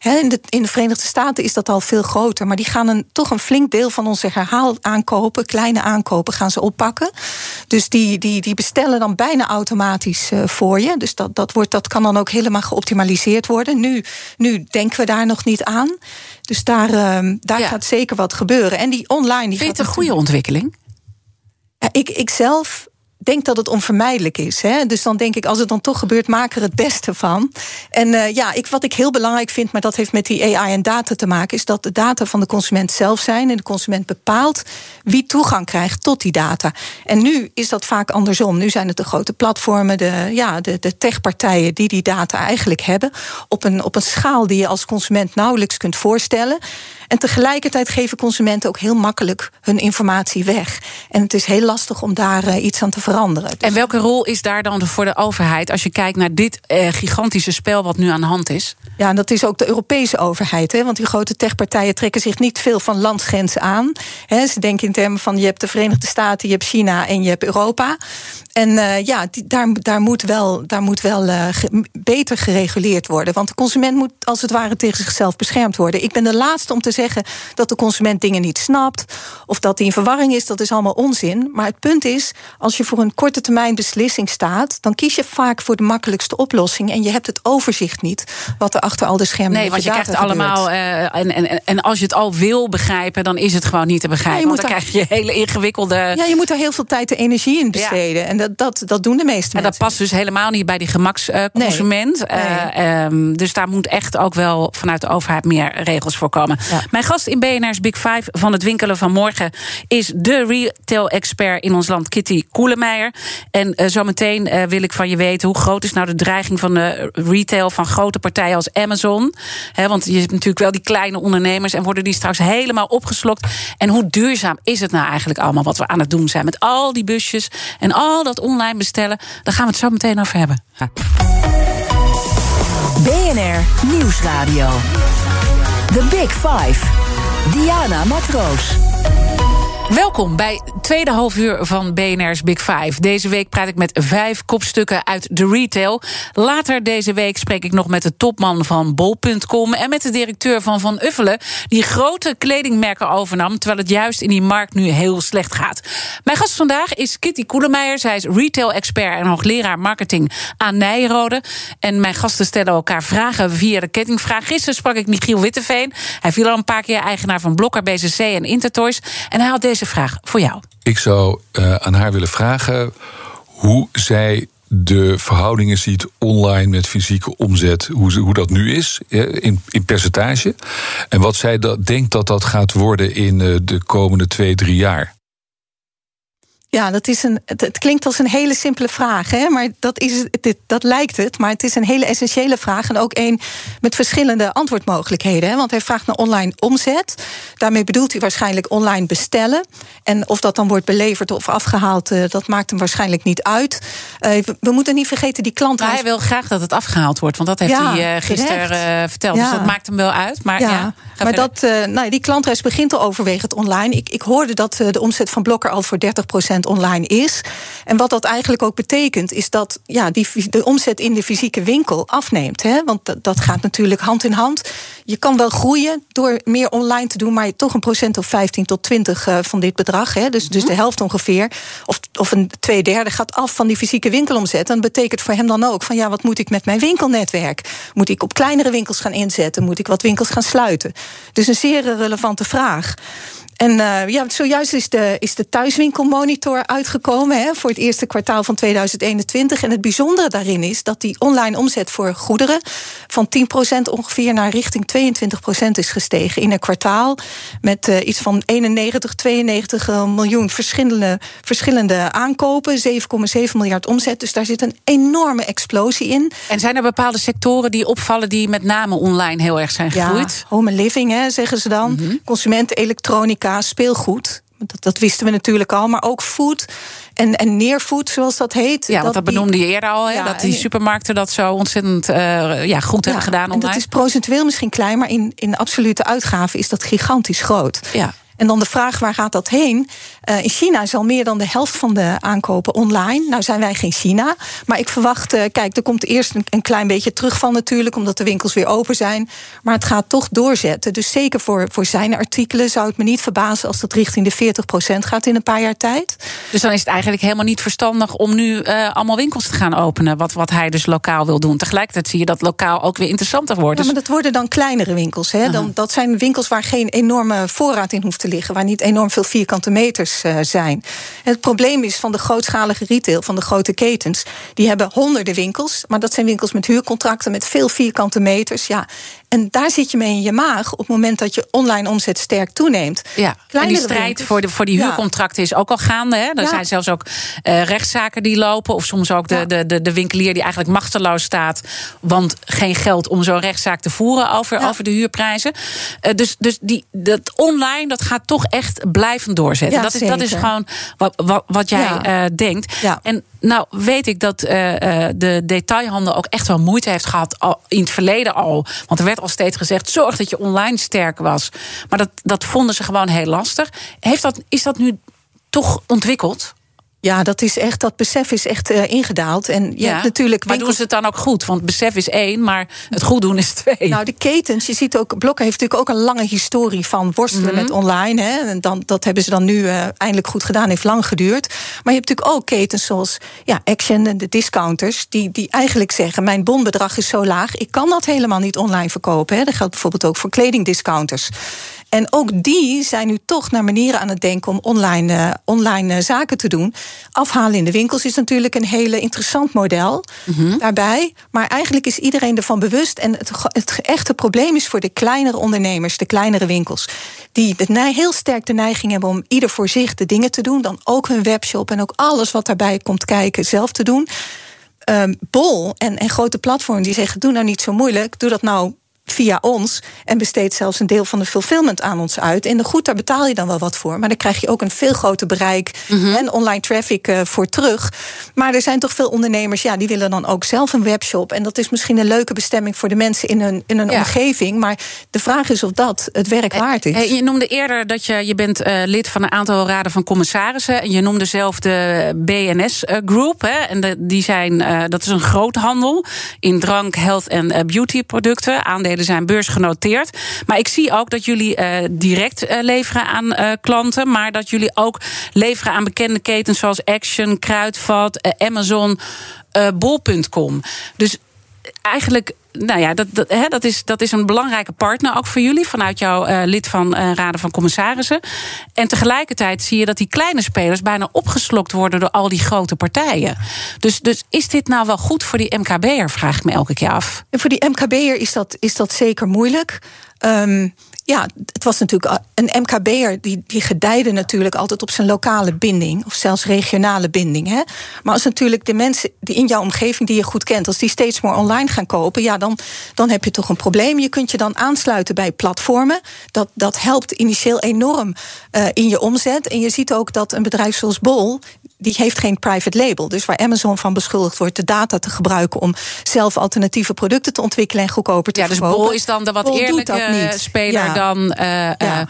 In, de, in de Verenigde Staten is dat al veel groter. Maar die gaan een, toch een flink deel van onze herhaalaankopen, kleine aankopen, gaan ze oppakken. Dus die, die, die bestellen dan bijna automatisch voor je. Dus dat, dat, wordt, dat kan dan ook helemaal geoptimaliseerd worden. Nu, nu denken we daar nog niet aan. Dus daar, eh, daar Ja. gaat zeker wat gebeuren. En die online. Die Vind je het gaat een goede ontwikkeling? ja, ik, ik zelf denk dat het onvermijdelijk is. Hè? Dus dan denk ik, als het dan toch gebeurt, maak er het beste van. En eh, ja, ik, wat ik heel belangrijk vind, maar dat heeft met die AI en data te maken, is dat de data van de consument zelf zijn. En de consument bepaalt wie toegang krijgt tot die data. En nu is dat vaak andersom. Nu zijn het de grote platformen, de, ja, de, de techpartijen die die data eigenlijk hebben. Op een, op een schaal die je als consument nauwelijks kunt voorstellen. En tegelijkertijd geven consumenten ook heel makkelijk hun informatie weg. En het is heel lastig om daar eh, iets aan te veranderen. Dus- En welke rol is daar dan voor de overheid als je kijkt naar dit eh, gigantische spel wat nu aan de hand is? Ja, en dat is ook de Europese overheid. Hè? Want die grote techpartijen trekken zich niet veel van landsgrenzen aan. Hè? Ze denken in termen van je hebt de Verenigde Staten, je hebt China en je hebt Europa. En eh, ja, die, daar, daar moet wel, daar moet wel eh, ge- beter gereguleerd worden. Want de consument moet als het ware tegen zichzelf beschermd worden. Ik ben de laatste om te zeggen dat de consument dingen niet snapt. Of dat hij in verwarring is. Dat is allemaal onzin. Maar het punt is, als je voor een korte termijn beslissing staat. dan kies je vaak voor de makkelijkste oplossing. En je hebt het overzicht niet wat er achter al de schermen Nee, want je krijgt allemaal. eh, en, en, en als je het al wil begrijpen, dan is het gewoon niet te begrijpen. Ja, want dan daar- krijg je hele ingewikkelde. Ja, je moet er heel veel tijd en energie in besteden. En dat, dat, dat doen de meeste En dat mensen. past dus helemaal niet bij die gemaksconsument. Nee. Eh, ehm, dus daar moet echt ook wel vanuit de overheid meer regels voor komen. Ja. Mijn gast in BNR's Big Five van het winkelen van morgen is de retail-expert in ons land, Kitty Koelemeijer. En eh, zometeen eh, wil ik van je weten hoe groot is nou de dreiging van de retail van grote partijen als Amazon. Want je hebt natuurlijk wel die kleine ondernemers en worden die straks helemaal opgeslokt. En hoe duurzaam is het nou eigenlijk allemaal wat we aan het doen zijn met al die busjes en al dat online bestellen? Daar gaan we het zo meteen over hebben. BNR Nieuwsradio. The Big Five. Diana Matroos. Welkom bij het tweede halfuur van BNR's Big Five. Deze week praat ik met vijf kopstukken uit de retail. Later deze week spreek ik nog met de topman van Bol.com... en met de directeur van Van Uffelen... die grote kledingmerken overnam... terwijl het juist in die markt nu heel slecht gaat. Mijn gast vandaag is Kitty Koelemeijer. Zij is retail-expert en hoogleraar marketing aan Nijrode. En mijn gasten stellen elkaar vragen via de kettingvraag. Gisteren sprak ik Michiel Witteveen. Hij viel al een paar keer eigenaar van Blokker, BCC en Intertoys. En hij had deze vraag voor jou. Ik zou eh, aan haar willen vragen hoe zij de verhoudingen ziet online met fysieke omzet, hoe, hoe dat nu is in, in percentage. En wat zij dat, denkt dat dat gaat worden in eh, de komende twee, drie jaar. Ja, dat is een, het, het klinkt als een hele simpele vraag, hè? maar dat, is, het- dit, dat lijkt het. Maar het is een hele essentiële vraag en ook een met verschillende antwoordmogelijkheden. Hè? Want hij vraagt naar online omzet. Daarmee bedoelt hij waarschijnlijk online bestellen. En of dat dan wordt beleverd of afgehaald, eh, dat maakt hem waarschijnlijk niet uit. Eh, we, we moeten niet vergeten, die klant. Maar hij wil graag dat het afgehaald wordt, want dat heeft Ja, hij eh, gisteren verteld. Ja. Dus dat maakt hem wel uit. Maar, ja, Ja, maar verder. dat, nou, die klantreis begint al overwegend online. Ik, ik hoorde dat de omzet van Blokker al voor 30% online is. En wat dat eigenlijk ook betekent, is dat ja, die, de omzet in de fysieke winkel afneemt. Hè? Want dat, dat gaat natuurlijk hand in hand. Je kan wel groeien door meer online te doen, maar toch een procent of 15 tot 20 uh, van dit bedrag. Hè? Dus, dus de helft ongeveer, of, of een twee derde gaat af van die fysieke winkelomzet. En dat betekent voor hem dan ook van ja, wat moet ik met mijn winkelnetwerk? Moet ik op kleinere winkels gaan inzetten? Moet ik wat winkels gaan sluiten? Dus een zeer relevante vraag. En uh, ja, zojuist is de, is de thuiswinkelmonitor uitgekomen hè, voor het eerste kwartaal van 2021. En het bijzondere daarin is dat die online omzet voor goederen van 10% ongeveer naar richting 22% is gestegen in een kwartaal. Met uh, iets van 91, 92 miljoen verschillende, verschillende aankopen, 7,7 miljard omzet. Dus daar zit een enorme explosie in. En zijn er bepaalde sectoren die opvallen die met name online heel erg zijn gegroeid? Ja, home and living, hè, zeggen ze dan. Mm -hmm. Consumenten, elektronica speelgoed. Dat, dat, wisten we natuurlijk al, maar ook food en, en neerfood, zoals dat heet. Ja, dat, dat benoemde je eerder al, ja, dat die supermarkten dat zo ontzettend uh, ja, goed ja, hebben gedaan online. En dat is procentueel misschien klein, maar in, in absolute uitgaven is dat gigantisch groot. Ja. En dan de vraag, waar gaat dat heen? Uh, in China is al meer dan de helft van de aankopen online. Nou zijn wij geen China. Maar ik verwacht, uh, kijk, er komt eerst een, een, klein beetje terug van natuurlijk... omdat de winkels weer open zijn. Maar het gaat toch doorzetten. Dus zeker voor, voor zijn artikelen zou het me niet verbazen... als dat richting de 40% gaat in een paar jaar tijd. Dus dan is het eigenlijk helemaal niet verstandig... om nu uh, allemaal winkels te gaan openen. Wat, wat hij dus lokaal wil doen. Tegelijkertijd zie je dat lokaal ook weer interessanter wordt. Ja, maar dat worden dan kleinere winkels. Hè? Dan, dat zijn winkels waar geen enorme voorraad in hoeft te liggen... waar niet enorm veel vierkante meters uh, zijn. Het probleem is van de grootschalige retail, van de grote ketens... die hebben honderden winkels, maar dat zijn winkels met huurcontracten... met veel vierkante meters. Ja, en daar zit je mee in je maag op het moment dat je online omzet sterk toeneemt. Ja, en die strijd voor, de, voor die huurcontracten ja. is ook al gaande. Hè? Er ja. zijn zelfs ook uh, rechtszaken die lopen. Of soms ook de, ja. de, de, de winkelier die eigenlijk machteloos staat. Want geen geld om zo'n rechtszaak te voeren over, over de huurprijzen. Uh, dus dus die, dat online, dat gaat toch echt blijvend doorzetten. dat, is, dat is gewoon wat, wat, wat jij uh, denkt. En nou weet ik dat uh, de detailhandel ook echt wel moeite heeft gehad in het verleden al. Want er werd al steeds gezegd: zorg dat je online sterk was. Maar dat, dat vonden ze gewoon heel lastig. Heeft dat, is dat nu toch ontwikkeld? Ja, dat is echt, dat besef is echt uh, ingedaald. En je ja, hebt natuurlijk maar doen ze het dan ook goed? Want besef is één, maar het goed doen is twee. Nou, de ketens, je ziet ook, Blokken heeft natuurlijk ook een lange historie van worstelen mm -hmm. met online. Hè. En dan, dat hebben ze dan nu uh, eindelijk goed gedaan, heeft lang geduurd. Maar je hebt natuurlijk ook ketens zoals ja, Action en de discounters, die, die eigenlijk zeggen: Mijn bonbedrag is zo laag, ik kan dat helemaal niet online verkopen. Hè. Dat geldt bijvoorbeeld ook voor kledingdiscounters. En ook die zijn nu toch naar manieren aan het denken om online, uh, online uh, zaken te doen. Afhalen in de winkels is natuurlijk een hele interessant model mm -hmm. daarbij. Maar eigenlijk is iedereen ervan bewust. En het, het echte probleem is voor de kleinere ondernemers, de kleinere winkels. Die de, heel sterk de neiging hebben om ieder voor zich de dingen te doen. Dan ook hun webshop en ook alles wat daarbij komt kijken zelf te doen. Um, Bol en, en grote platformen die zeggen: doe nou niet zo moeilijk, doe dat nou via ons en besteedt zelfs een deel van de fulfillment aan ons uit. En de goed, daar betaal je dan wel wat voor. Maar dan krijg je ook een veel groter bereik mm -hmm. en online traffic uh, voor terug. Maar er zijn toch veel ondernemers, ja, die willen dan ook zelf een webshop. En dat is misschien een leuke bestemming voor de mensen in hun, in hun ja. omgeving. Maar de vraag is of dat het werk waard is. Je noemde eerder dat je, je bent uh, lid van een aantal raden van commissarissen. En je noemde zelf de BNS Group. Hè, en de, die zijn, uh, dat is een groothandel in drank, health en beauty producten. Aandelen zijn beursgenoteerd. Maar ik zie ook dat jullie uh, direct uh, leveren aan uh, klanten. Maar dat jullie ook leveren aan bekende ketens zoals Action, Kruidvat, Amazon, Bol.com. Dus eigenlijk nou ja, dat, dat, hè, dat, is, dat is een belangrijke partner ook voor jullie, vanuit jouw uh, lid van uh, Raden van Commissarissen. En tegelijkertijd zie je dat die kleine spelers bijna opgeslokt worden door al die grote partijen. Dus, dus is dit nou wel goed voor die MKB'er, vraag ik me elke keer af. Voor die MKB'er is dat, is dat zeker moeilijk. Um, ja, het was natuurlijk een MKB'er die, die gedijde natuurlijk altijd op zijn lokale binding, of zelfs regionale binding. Hè? Maar als natuurlijk de mensen die in jouw omgeving die je goed kent, als die steeds meer online gaan kopen, ja, dan, dan heb je toch een probleem. Je kunt je dan aansluiten bij platformen. Dat, dat helpt initieel enorm uh, in je omzet. En je ziet ook dat een bedrijf zoals Bol, die heeft geen private label. Dus waar Amazon van beschuldigd wordt de data te gebruiken om zelf alternatieve producten te ontwikkelen en goedkoper te ja, verkopen. Dus Bol is dan de wat Bol eerlijke speler ja. Dan. Uh, ja. uh,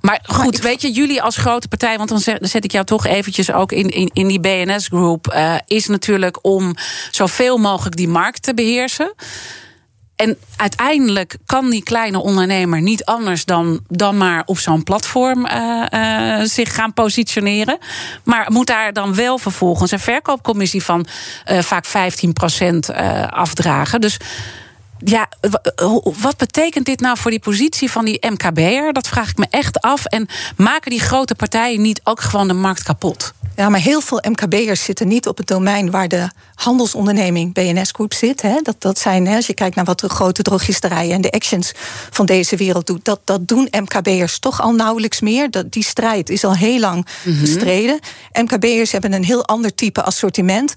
Maar goed, weet je, jullie als grote partij, want dan zet, ik jou toch eventjes ook in, in, in die BNS-groep, uh, is natuurlijk om zoveel mogelijk die markt te beheersen. En uiteindelijk kan die kleine ondernemer niet anders dan, dan maar op zo'n platform uh, uh, zich gaan positioneren. Maar moet daar dan wel vervolgens een verkoopcommissie van vaak 15% afdragen. Dus ja, wat betekent dit nou voor die positie van die MKB'er? Dat vraag ik me echt af. En maken die grote partijen niet ook gewoon de markt kapot? Ja, maar heel veel MKB'ers zitten niet op het domein waar de handelsonderneming BNS Groep zit. Hè. Dat, dat zijn, hè, als je kijkt naar wat de grote drogisterijen en de actions van deze wereld doen, dat, dat doen MKB'ers toch al nauwelijks meer. Dat, die strijd is al heel lang mm gestreden. MKB'ers hebben een heel ander type assortiment.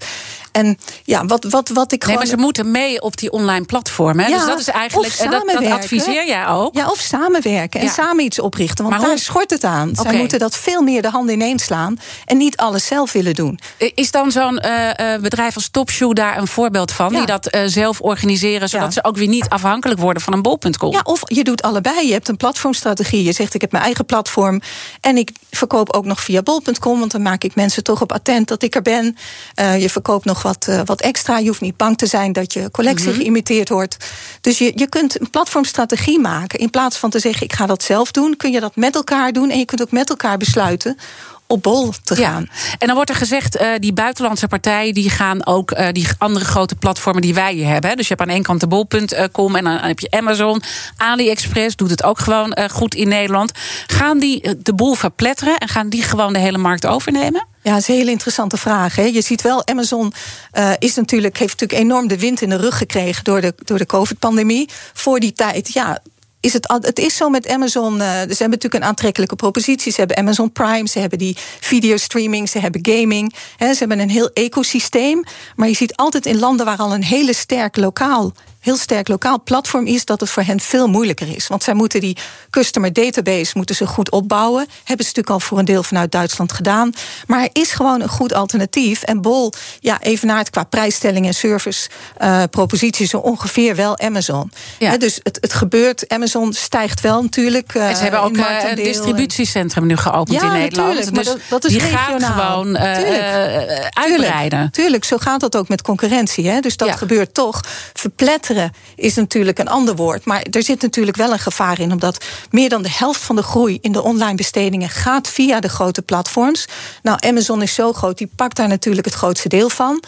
En ja, wat, wat, wat ik nee, gewoon. maar ze moeten mee op die online platform. Hè? Ja, dus dat is eigenlijk. en dat, dat adviseer jij ook. Ja, of samenwerken en Ja. samen iets oprichten. Want Maar daar hoe- schort het aan. Zij moeten dat veel meer de handen ineens slaan. En niet alles zelf willen doen. Is dan zo'n eh, eh, bedrijf als Topshoe daar een voorbeeld van? Ja. Die dat eh, zelf organiseren, zodat ze ook weer niet afhankelijk worden van een bol.com? Ja, of je doet allebei. Je hebt een platformstrategie. Je zegt ik heb mijn eigen platform. En ik verkoop ook nog via bol.com. Want dan maak ik mensen toch op attent dat ik er ben. Je verkoopt nog wat, eh, wat extra. Je hoeft niet bang te zijn dat je collectie Mhm. geïmiteerd wordt. Dus je, je kunt een platformstrategie maken. In plaats van te zeggen ik ga dat zelf doen, kun je dat met elkaar doen. En je kunt ook met elkaar besluiten op bol te gaan. En dan wordt er gezegd, eh, die buitenlandse partijen die gaan ook eh, die andere grote platformen die wij hier hebben. Dus je hebt aan één kant de bol.com en dan heb je Amazon, AliExpress doet het ook gewoon eh, goed in Nederland. Gaan die de boel verpletteren en gaan die gewoon de hele markt overnemen? Ja, dat is een hele interessante vraag. Hè. Je ziet wel, Amazon is natuurlijk, heeft natuurlijk enorm de wind in de rug gekregen door de, door de COVID-pandemie. Voor die tijd, ja. Is het, het is zo met Amazon. eh, ze hebben natuurlijk een aantrekkelijke propositie. Ze hebben Amazon Prime, ze hebben die videostreaming, ze hebben gaming. Hè, ze hebben een heel ecosysteem. Maar je ziet altijd in landen waar al een hele sterk lokaal heel sterk lokaal platform is, dat het voor hen veel moeilijker is. Want zij moeten die customer database moeten ze goed opbouwen. Hebben ze natuurlijk al voor een deel vanuit Duitsland gedaan. Maar er is gewoon een goed alternatief. En Bol, ja, evenaart qua prijsstelling en service eh, propositie zo ongeveer wel Amazon. Ja. Dus het, het gebeurt, Amazon stijgt wel natuurlijk. eh, en ze hebben ook eh, een en- distributiecentrum nu geopend Ja, in Nederland. natuurlijk, maar dus dat- dat is die regionaal. gewoon eh, Tuurlijk. eh, uitbreiden. Tuurlijk, tuurlijk, zo gaat dat ook met concurrentie. Hè? Dus dat Ja. gebeurt toch. Verpletteren is natuurlijk een ander woord. Maar er zit natuurlijk wel een gevaar in. Omdat meer dan de helft van de groei in de online bestedingen gaat via de grote platforms. Nou, Amazon is zo groot, die pakt daar natuurlijk het grootste deel van.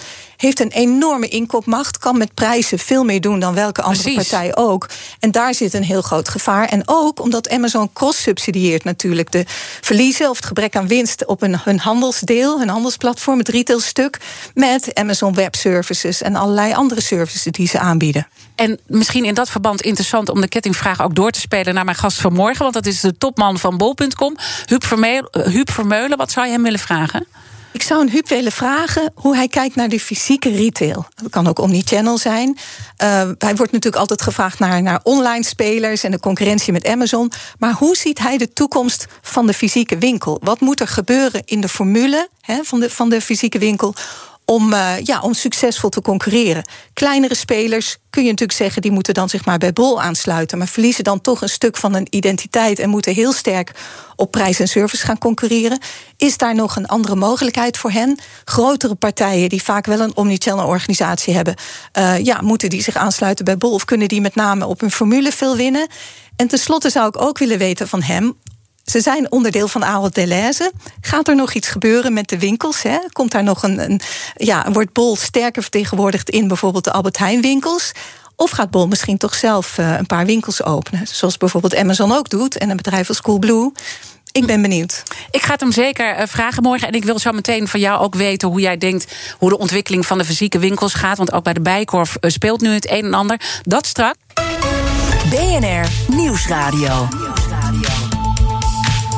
Heeft een enorme inkoopmacht, kan met prijzen veel meer doen dan welke andere Precies. partij ook. En daar zit een heel groot gevaar. En ook omdat Amazon cross-subsidieert natuurlijk de verliezen of het gebrek aan winst op een, hun handelsdeel, hun handelsplatform, het retailstuk, met Amazon Web Services en allerlei andere services die ze aanbieden. En misschien in dat verband interessant om de kettingvraag ook door te spelen naar mijn gast van morgen. Want dat is de topman van bol.com, Huub Vermeulen. Huub Vermeulen. Wat zou je hem willen vragen? Ik zou een Huub willen vragen hoe hij kijkt naar de fysieke retail. Dat kan ook omnichannel zijn. Uh, hij wordt natuurlijk altijd gevraagd naar, naar online spelers en de concurrentie met Amazon. Maar hoe ziet hij de toekomst van de fysieke winkel? Wat moet er gebeuren in de formule van, de, van de fysieke winkel? Om, uh, ja, om succesvol te concurreren. Kleinere spelers kun je natuurlijk zeggen, die moeten dan zich maar bij Bol aansluiten. Maar verliezen dan toch een stuk van hun identiteit en moeten heel sterk op prijs en service gaan concurreren. Is daar nog een andere mogelijkheid voor hen? Grotere partijen die vaak wel een omnichannel organisatie hebben, uh, ja, moeten die zich aansluiten bij Bol of kunnen die met name op hun formule veel winnen? En tenslotte zou ik ook willen weten van hem. Ze zijn onderdeel van Ahold Delhaize. Gaat er nog iets gebeuren met de winkels? Hè? Komt daar nog een, een ja, wordt Bol sterker vertegenwoordigd in bijvoorbeeld de Albert Heijn winkels? Of gaat Bol misschien toch zelf uh, een paar winkels openen? Zoals bijvoorbeeld Amazon ook doet en een bedrijf als Coolblue. Ik ben benieuwd. Ik ga het hem zeker uh, vragen morgen. En ik wil zo meteen van jou ook weten hoe jij denkt hoe de ontwikkeling van de fysieke winkels gaat. Want ook bij de Bijkorf uh, speelt nu het een en ander. Dat straks. BNR Nieuwsradio.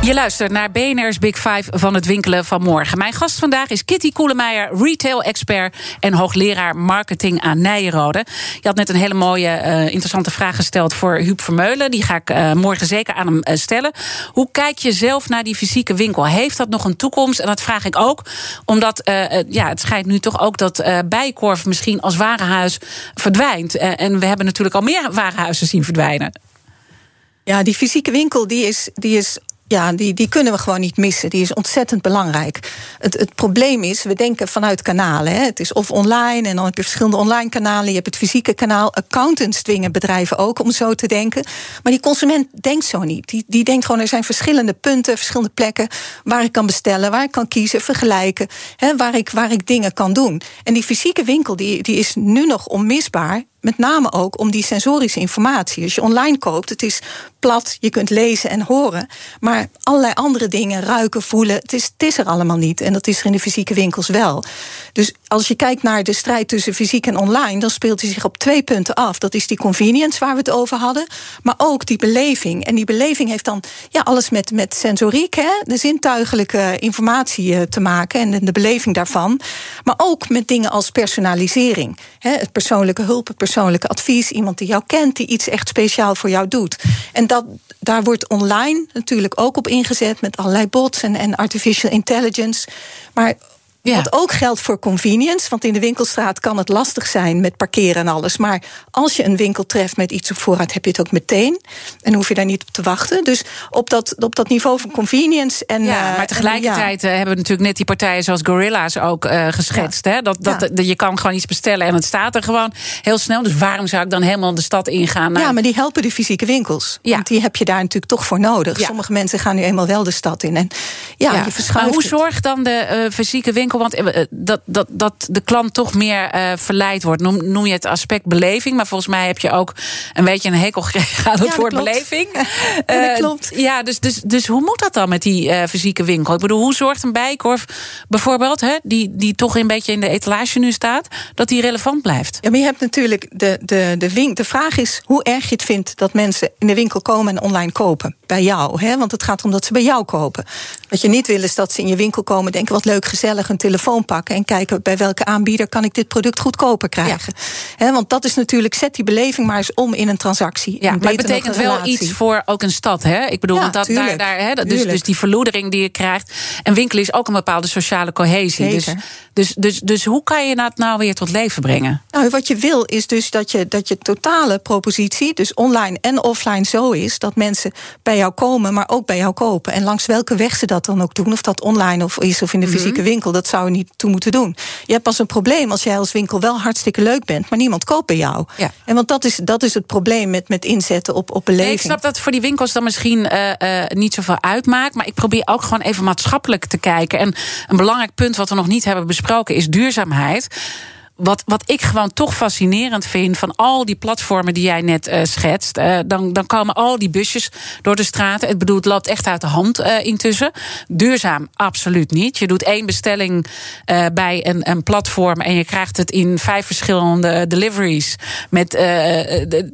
Je luistert naar BNR's Big Five van het winkelen van morgen. Mijn gast vandaag is Kitty Koelemeijer, retail-expert en hoogleraar marketing aan Nijenrode. Je had net een hele mooie, uh, interessante vraag gesteld voor Huub Vermeulen. Die ga ik uh, morgen zeker aan hem uh, stellen. Hoe kijk je zelf naar die fysieke winkel? Heeft dat nog een toekomst? En dat vraag ik ook omdat ja, het schijnt nu toch ook dat Bijkorf misschien als warenhuis verdwijnt. en we hebben natuurlijk al meer warenhuizen zien verdwijnen. Ja, die fysieke winkel die is, die is ja, die, die kunnen we gewoon niet missen. Die is ontzettend belangrijk. Het, het probleem is, we denken vanuit kanalen. Hè. Het is of online en dan heb je verschillende online kanalen. Je hebt het fysieke kanaal. Accountants dwingen bedrijven ook om zo te denken. Maar die consument denkt zo niet. Die, die denkt gewoon, er zijn verschillende punten, verschillende plekken... waar ik kan bestellen, waar ik kan kiezen, vergelijken... Hè, waar, ik, waar ik dingen kan doen. En die fysieke winkel die, die is nu nog onmisbaar met name ook om die sensorische informatie. Als je online koopt, het is plat, je kunt lezen en horen. Maar allerlei andere dingen, ruiken, voelen, het is, het is er allemaal niet. En dat is er in de fysieke winkels wel. Dus als je kijkt naar de strijd tussen fysiek en online, dan speelt hij zich op twee punten af. Dat is die convenience waar we het over hadden, maar ook die beleving. En die beleving heeft dan ja, alles met, met sensoriek, hè, de zintuigelijke informatie eh, te maken en de beleving daarvan. Maar ook met dingen als personalisering. Hè, het persoonlijke hulp, persoonlijke advies, iemand die jou kent, die iets echt speciaal voor jou doet. En dat, daar wordt online natuurlijk ook op ingezet met allerlei bots en, en artificial intelligence. Maar ja. Wat ook geldt voor convenience. Want in de winkelstraat kan het lastig zijn met parkeren en alles. Maar als je een winkel treft met iets op voorraad, heb je het ook meteen. En hoef je daar niet op te wachten. Dus op dat, op dat niveau van convenience. En, ja, maar tegelijkertijd en, ja. hebben we natuurlijk net die partijen zoals Gorilla's ook uh, geschetst. Ja. Hè? Dat, dat, dat, je kan gewoon iets bestellen en het staat er gewoon heel snel. Dus waarom zou ik dan helemaal de stad ingaan? Ja, maar die helpen de fysieke winkels. Want die heb je daar natuurlijk toch voor nodig. Sommige mensen gaan nu eenmaal wel de stad in. En ja, je verschuift. Maar hoe zorgt dan de uh, fysieke winkel? Want eh, dat, dat, dat de klant toch meer uh, verleid wordt. Noem, noem je het aspect beleving. Maar volgens mij heb je ook een beetje een hekel gekregen aan het woord beleving. Ja, dat klopt. Uh, ja, dus, dus, dus hoe moet dat dan met die uh, fysieke winkel? Ik bedoel, hoe zorgt een bijkorf bijvoorbeeld, hè, die, die toch een beetje in de etalage nu staat, dat die relevant blijft? Ja, maar je hebt natuurlijk de, de, de, wink, de vraag is hoe erg je het vindt dat mensen in de winkel komen en online kopen. Bij jou. Hè? Want het gaat erom dat ze bij jou kopen. Wat je niet wil is dat ze in je winkel komen, denken wat leuk, gezellig, een telefoon pakken en kijken bij welke aanbieder kan ik dit product goedkoper krijgen. Ja. want dat is natuurlijk, zet die beleving maar eens om in een transactie. Ja, maar het betekent wel iets voor ook een stad. Hè? Ik bedoel, want dat, daar, daar, hè, dus, dus die verloedering die je krijgt. En winkelen is ook een bepaalde sociale cohesie. Dus, dus, dus, dus hoe kan je dat nou weer tot leven brengen? Nou, wat je wil is dus dat je, dat je totale propositie, dus online en offline, zo is dat mensen bij jou komen, maar ook bij jou kopen. En langs welke weg ze dat dan ook doen, of dat online of is of in de mhm. fysieke winkel, dat zou niet toe moeten doen. Je hebt pas een probleem als jij als winkel wel hartstikke leuk bent, maar niemand koopt bij jou. Ja. En want dat is, dat is het probleem met, met inzetten op, op beleving. Nee, ik snap dat voor die winkels dan misschien uh, uh, niet zoveel uitmaakt. Maar ik probeer ook gewoon even maatschappelijk te kijken. En een belangrijk punt wat we nog niet hebben besproken is duurzaamheid wat, wat ik gewoon toch fascinerend vind van al die platformen die jij net uh, schetst. Uh, dan, dan komen al die busjes door de straten. Ik bedoel, het loopt echt uit de hand uh, intussen. Duurzaam, absoluut niet. Je doet één bestelling bij een, een platform en je krijgt het in vijf verschillende deliveries. Met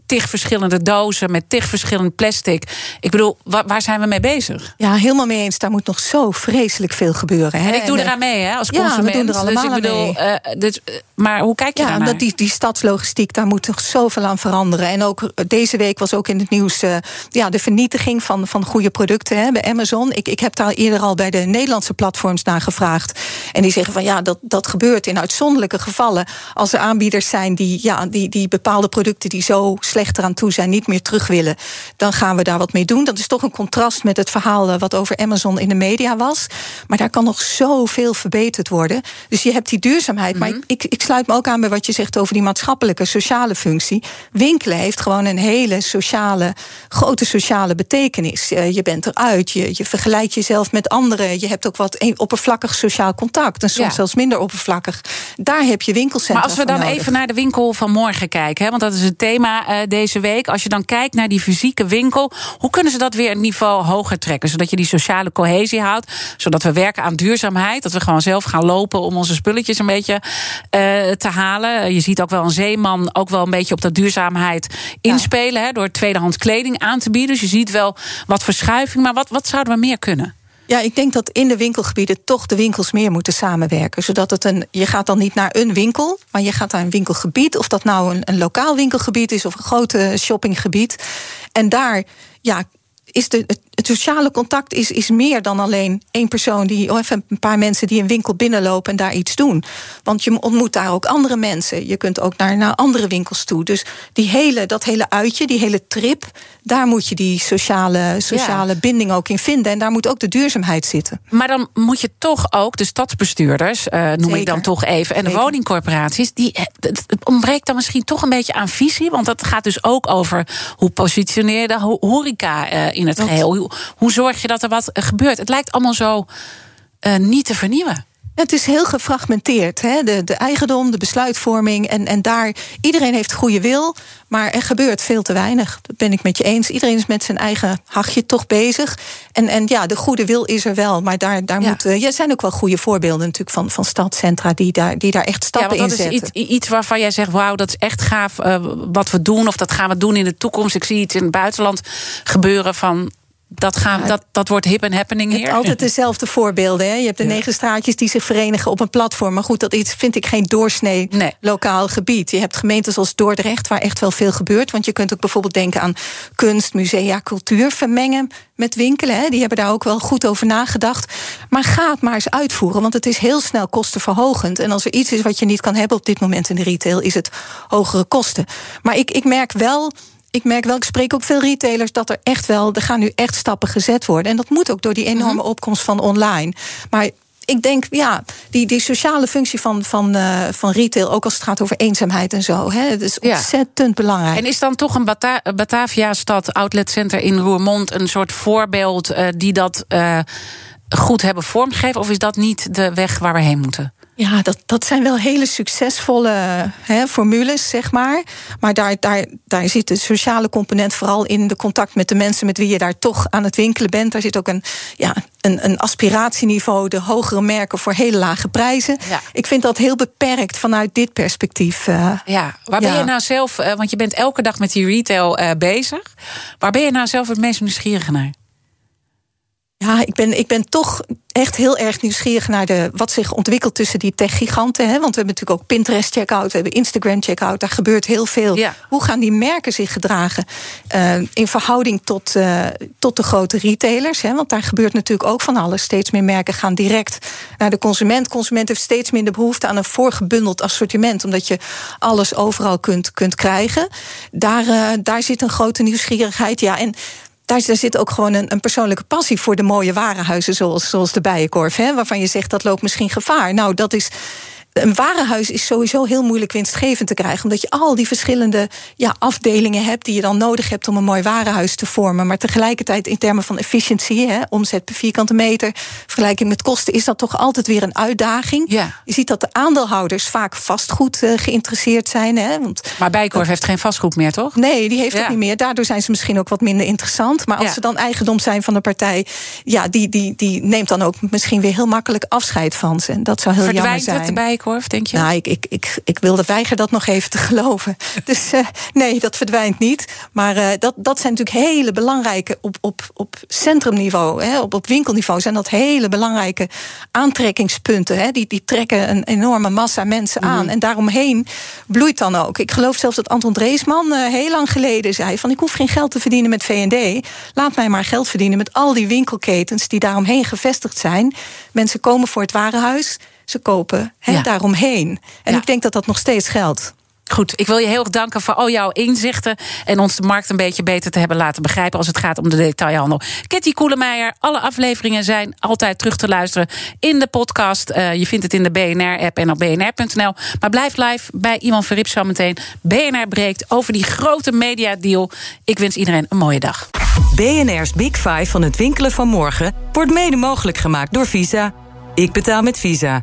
tig verschillende dozen, met tig verschillend plastic. Ik bedoel, waar, waar, zijn we mee bezig? Ja, helemaal mee eens. Daar moet nog zo vreselijk veel gebeuren. Hè? En ik doe eraan mee hè, als consument. We doen er allemaal dus ik bedoel, mee. Dus, maar hoe kijk je ja, dat die, die stadslogistiek, daar moet toch zoveel aan veranderen. En ook eh, deze week was ook in het nieuws uh, ja, de vernietiging van, van goede producten hè, bij Amazon. Ik, ik heb daar eerder al bij de Nederlandse platforms naar gevraagd. En die zeggen van ja, dat, dat gebeurt in uitzonderlijke gevallen. Als er aanbieders zijn die, ja, die, die bepaalde producten die zo slecht eraan toe zijn, niet meer terug willen, dan gaan we daar wat mee doen. Dat is toch een contrast met het verhaal eh, wat over Amazon in de media was. Maar daar kan nog zoveel verbeterd worden. Dus je hebt die duurzaamheid. Maar mhm. ik, ik sluit me ook aan bij wat je zegt over die maatschappelijke, sociale functie. Winkelen heeft gewoon een hele sociale, grote sociale betekenis. Uh, je bent eruit, je, je vergelijkt jezelf met anderen. Je hebt ook wat oppervlakkig sociaal contact. En soms zelfs minder oppervlakkig. Daar heb je winkelcentra Maar als we dan even naar de winkel van morgen kijken, hè, want dat is het thema uh, deze week. Als je dan kijkt naar die fysieke winkel, hoe kunnen ze dat weer een niveau hoger trekken? Zodat je die sociale cohesie houdt. Zodat we werken aan duurzaamheid. Dat we gewoon zelf gaan lopen om onze spulletjes een beetje uh, te halen. Je ziet ook wel een zeeman ook wel een beetje op dat duurzaamheid inspelen. Hè, door tweedehands kleding aan te bieden. Dus je ziet wel wat verschuiving. Maar wat, wat zouden we meer kunnen? Ja, ik denk dat in de winkelgebieden toch de winkels meer moeten samenwerken. Zodat het een. Je gaat dan niet naar een winkel, maar je gaat naar een winkelgebied. Of dat nou een, een lokaal winkelgebied is of een grote shoppinggebied. En daar ja, is de, het, sociale contact is, is meer dan alleen één persoon die, of even een paar mensen die een winkel binnenlopen en daar iets doen. Want je ontmoet daar ook andere mensen. Je kunt ook naar, naar andere winkels toe. Dus die hele, dat hele uitje, die hele trip, daar moet je die sociale, sociale binding ook in vinden. En daar moet ook de duurzaamheid zitten. Maar dan moet je toch ook de stadsbestuurders, uh, noem Zeker. ik dan toch even, en de woningcorporaties, die, het, ontbreekt dan misschien toch een beetje aan visie. Want dat gaat dus ook over hoe positioneer je de horeca uh, in het geheel. Hoe, hoe, zorg je dat er wat gebeurt? Het lijkt allemaal zo uh, niet te vernieuwen. Het is heel gefragmenteerd. Hè? De, de eigendom, de besluitvorming. En, en daar, iedereen heeft goede wil, maar er gebeurt veel te weinig. Dat ben ik met je eens. Iedereen is met zijn eigen hachje toch bezig. En, en ja, de goede wil is er wel. Maar daar, daar ja. moeten. Ja, zijn ook wel goede voorbeelden natuurlijk van, van stadcentra die daar, die daar echt stappen ja, in zetten. Dat is iets, iets waarvan jij zegt: wauw, dat is echt gaaf uh, wat we doen. Of dat gaan we doen in de toekomst. Ik zie iets in het buitenland gebeuren van dat, gaan, dat, dat wordt hip en happening hier. Altijd dezelfde voorbeelden. Hè? Je hebt de negen straatjes die zich verenigen op een platform. Maar goed, dat is, vind ik geen doorsnee nee. lokaal gebied. Je hebt gemeentes als Dordrecht, waar echt wel veel gebeurt. Want je kunt ook bijvoorbeeld denken aan kunst, musea, cultuur vermengen met winkelen. Hè? Die hebben daar ook wel goed over nagedacht. Maar ga het maar eens uitvoeren, want het is heel snel kostenverhogend. En als er iets is wat je niet kan hebben op dit moment in de retail, is het hogere kosten. Maar ik, ik merk wel ik merk wel, ik spreek ook veel retailers, dat er echt wel, er gaan nu echt stappen gezet worden. En dat moet ook door die enorme mhm. opkomst van online. Maar ik denk, ja, die, die sociale functie van, van, uh, van retail, ook als het gaat over eenzaamheid en zo, hè, dat is ontzettend ja. belangrijk. En is dan toch een Bata Batavia-stad, Outlet Center in Roermond, een soort voorbeeld uh, die dat uh, goed hebben vormgegeven? Of is dat niet de weg waar we heen moeten? Ja, dat, dat zijn wel hele succesvolle hè, formules, zeg maar. Maar daar, daar, daar zit de sociale component vooral in de contact met de mensen met wie je daar toch aan het winkelen bent. Daar zit ook een, ja, een, een aspiratieniveau, de hogere merken voor hele lage prijzen. Ja. Ik vind dat heel beperkt vanuit dit perspectief. Uh, ja, waar ben je nou zelf, uh, want je bent elke dag met die retail uh, bezig. Waar ben je nou zelf het meest nieuwsgierig naar? Ja, ik ben, ik ben toch echt heel erg nieuwsgierig naar de, wat zich ontwikkelt tussen die tech-giganten. Want we hebben natuurlijk ook Pinterest-checkout, we hebben Instagram-checkout. Daar gebeurt heel veel. Ja. Hoe gaan die merken zich gedragen uh, in verhouding tot, uh, tot de grote retailers? Hè? Want daar gebeurt natuurlijk ook van alles. Steeds meer merken gaan direct naar de consument. Consument heeft steeds minder behoefte aan een voorgebundeld assortiment, omdat je alles overal kunt, kunt krijgen. Daar, uh, daar zit een grote nieuwsgierigheid. Ja, en daar, zit ook gewoon een, een, persoonlijke passie voor de mooie warenhuizen, zoals, zoals de Bijenkorf. Hè, waarvan je zegt dat loopt misschien gevaar. Nou, dat is een warenhuis is sowieso heel moeilijk winstgevend te krijgen. Omdat je al die verschillende ja, afdelingen hebt die je dan nodig hebt om een mooi warenhuis te vormen. Maar tegelijkertijd in termen van efficiëntie, hè, omzet per vierkante meter, vergelijking met kosten, is dat toch altijd weer een uitdaging. Ja. Je ziet dat de aandeelhouders vaak vastgoed uh, geïnteresseerd zijn. Hè, want maar Bijkorf heeft geen vastgoed meer, toch? Nee, die heeft ja. het niet meer. Daardoor zijn ze misschien ook wat minder interessant. Maar als ja. ze dan eigendom zijn van een partij, ja, die, die, die neemt dan ook misschien weer heel makkelijk afscheid van ze. En dat zou heel Verdwijnt jammer zijn. Het denk je? Nou, ik, ik, ik, ik wilde weigeren dat nog even te geloven. Dus uh, nee, dat verdwijnt niet. Maar uh, dat, dat zijn natuurlijk hele belangrijke, op, op, op centrumniveau, hè, op, op winkelniveau, zijn dat hele belangrijke aantrekkingspunten. Hè. Die, die trekken een enorme massa mensen aan. Mm. En daaromheen bloeit dan ook. Ik geloof zelfs dat Anton Dreesman uh, heel lang geleden zei: van ik hoef geen geld te verdienen met VD. Laat mij maar geld verdienen met al die winkelketens die daaromheen gevestigd zijn. Mensen komen voor het warenhuis ze kopen he, ja. daaromheen. En ja. ik denk dat dat nog steeds geldt. Goed, ik wil je heel erg danken voor al jouw inzichten en ons de markt een beetje beter te hebben laten begrijpen als het gaat om de detailhandel. Kitty Koelemeijer, alle afleveringen zijn altijd terug te luisteren in de podcast. Uh, je vindt het in de BNR-app en op bnr.nl. Maar blijf live bij Iman Verrips zo meteen. BNR breekt over die grote mediadeal. Ik wens iedereen een mooie dag. BNR's Big Five van het winkelen van morgen wordt mede mogelijk gemaakt door Visa. Ik betaal met Visa.